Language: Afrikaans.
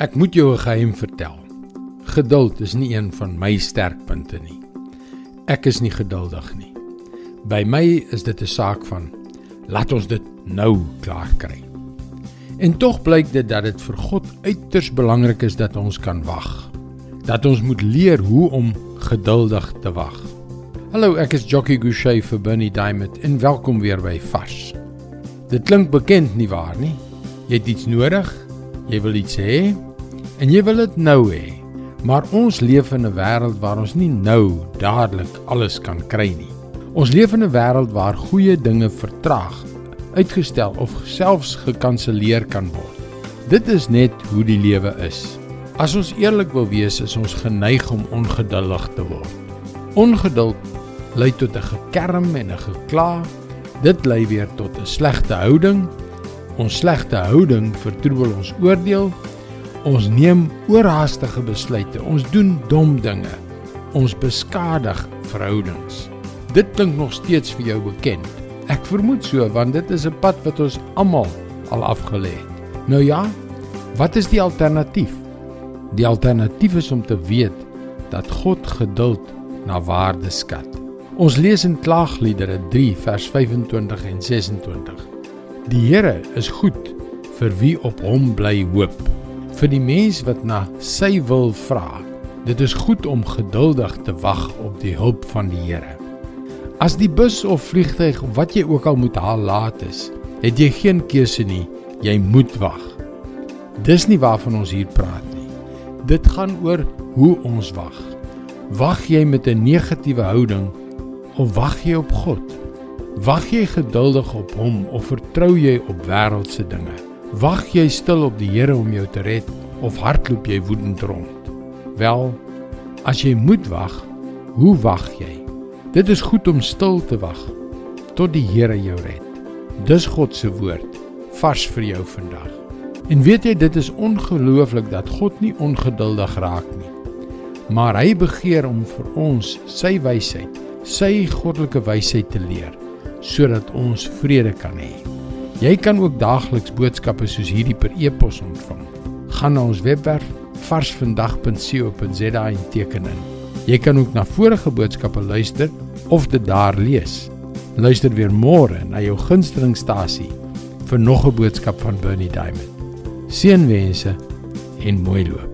Ek moet jou 'n geheim vertel. Geduld is nie een van my sterkpunte nie. Ek is nie geduldig nie. By my is dit 'n saak van laat ons dit nou klaar kry. En tog blyk dit dat dit vir God uiters belangrik is dat ons kan wag. Dat ons moet leer hoe om geduldig te wag. Hallo, ek is Jockey Gouchee vir Bernie Diamond en welkom weer by Vars. Dit klink bekend nie waar nie? Jy het iets nodig, jy wil iets hê en jy wil dit nou hê. Maar ons leef in 'n wêreld waar ons nie nou dadelik alles kan kry nie. Ons leef in 'n wêreld waar goeie dinge vertraag, uitgestel of selfs gekanselleer kan word. Dit is net hoe die lewe is. As ons eerlik wil wees, is ons geneig om ongeduldig te word. Ongeduld lei tot 'n gekerm en 'n gekla. Dit lei weer tot 'n slegte houding. Ons slegte houding vertroebel ons oordeel. Ons neem oorhaastige besluite. Ons doen dom dinge. Ons beskadig verhoudings. Dit klink nog steeds vir jou bekend. Ek vermoed so want dit is 'n pad wat ons almal al afgelê het. Nou ja, wat is die alternatief? Die alternatief is om te weet dat God geduld na waarde skat. Ons lees in Klaagliedere 3 vers 25 en 26. Die Here is goed vir wie op hom bly hoop. Vir die mens wat na sy wil vra. Dit is goed om geduldig te wag op die hulp van die Here. As die bus of vliegtyg of wat jy ook al moet haal laat is, het jy geen keuse nie. Jy moet wag. Dis nie waarvan ons hier praat nie. Dit gaan oor hoe ons wag. Wag jy met 'n negatiewe houding of wag jy op God? Wag jy geduldig op hom of vertrou jy op wêreldse dinge? Wag jy stil op die Here om jou te red of hardloop jy woedend rond? Wel, as jy moet wag, hoe wag jy? Dit is goed om stil te wag tot die Here jou red. Dis God se woord vars vir jou vandag. En weet jy dit is ongelooflik dat God nie ongeduldig raak nie. Maar hy begeer om vir ons sy wysheid, sy goddelike wysheid te leer sodat ons vrede kan hê. Jy kan ook daagliks boodskappe soos hierdie per e-pos ontvang. Gaan na ons webwerf varsvandag.co.za en teken in. Jy kan ook na vorige boodskappe luister of dit daar lees. Luister weer môre na jou gunstelingstasie vir nog 'n boodskap van Bernie Diamond. Seënwense en mooi loop.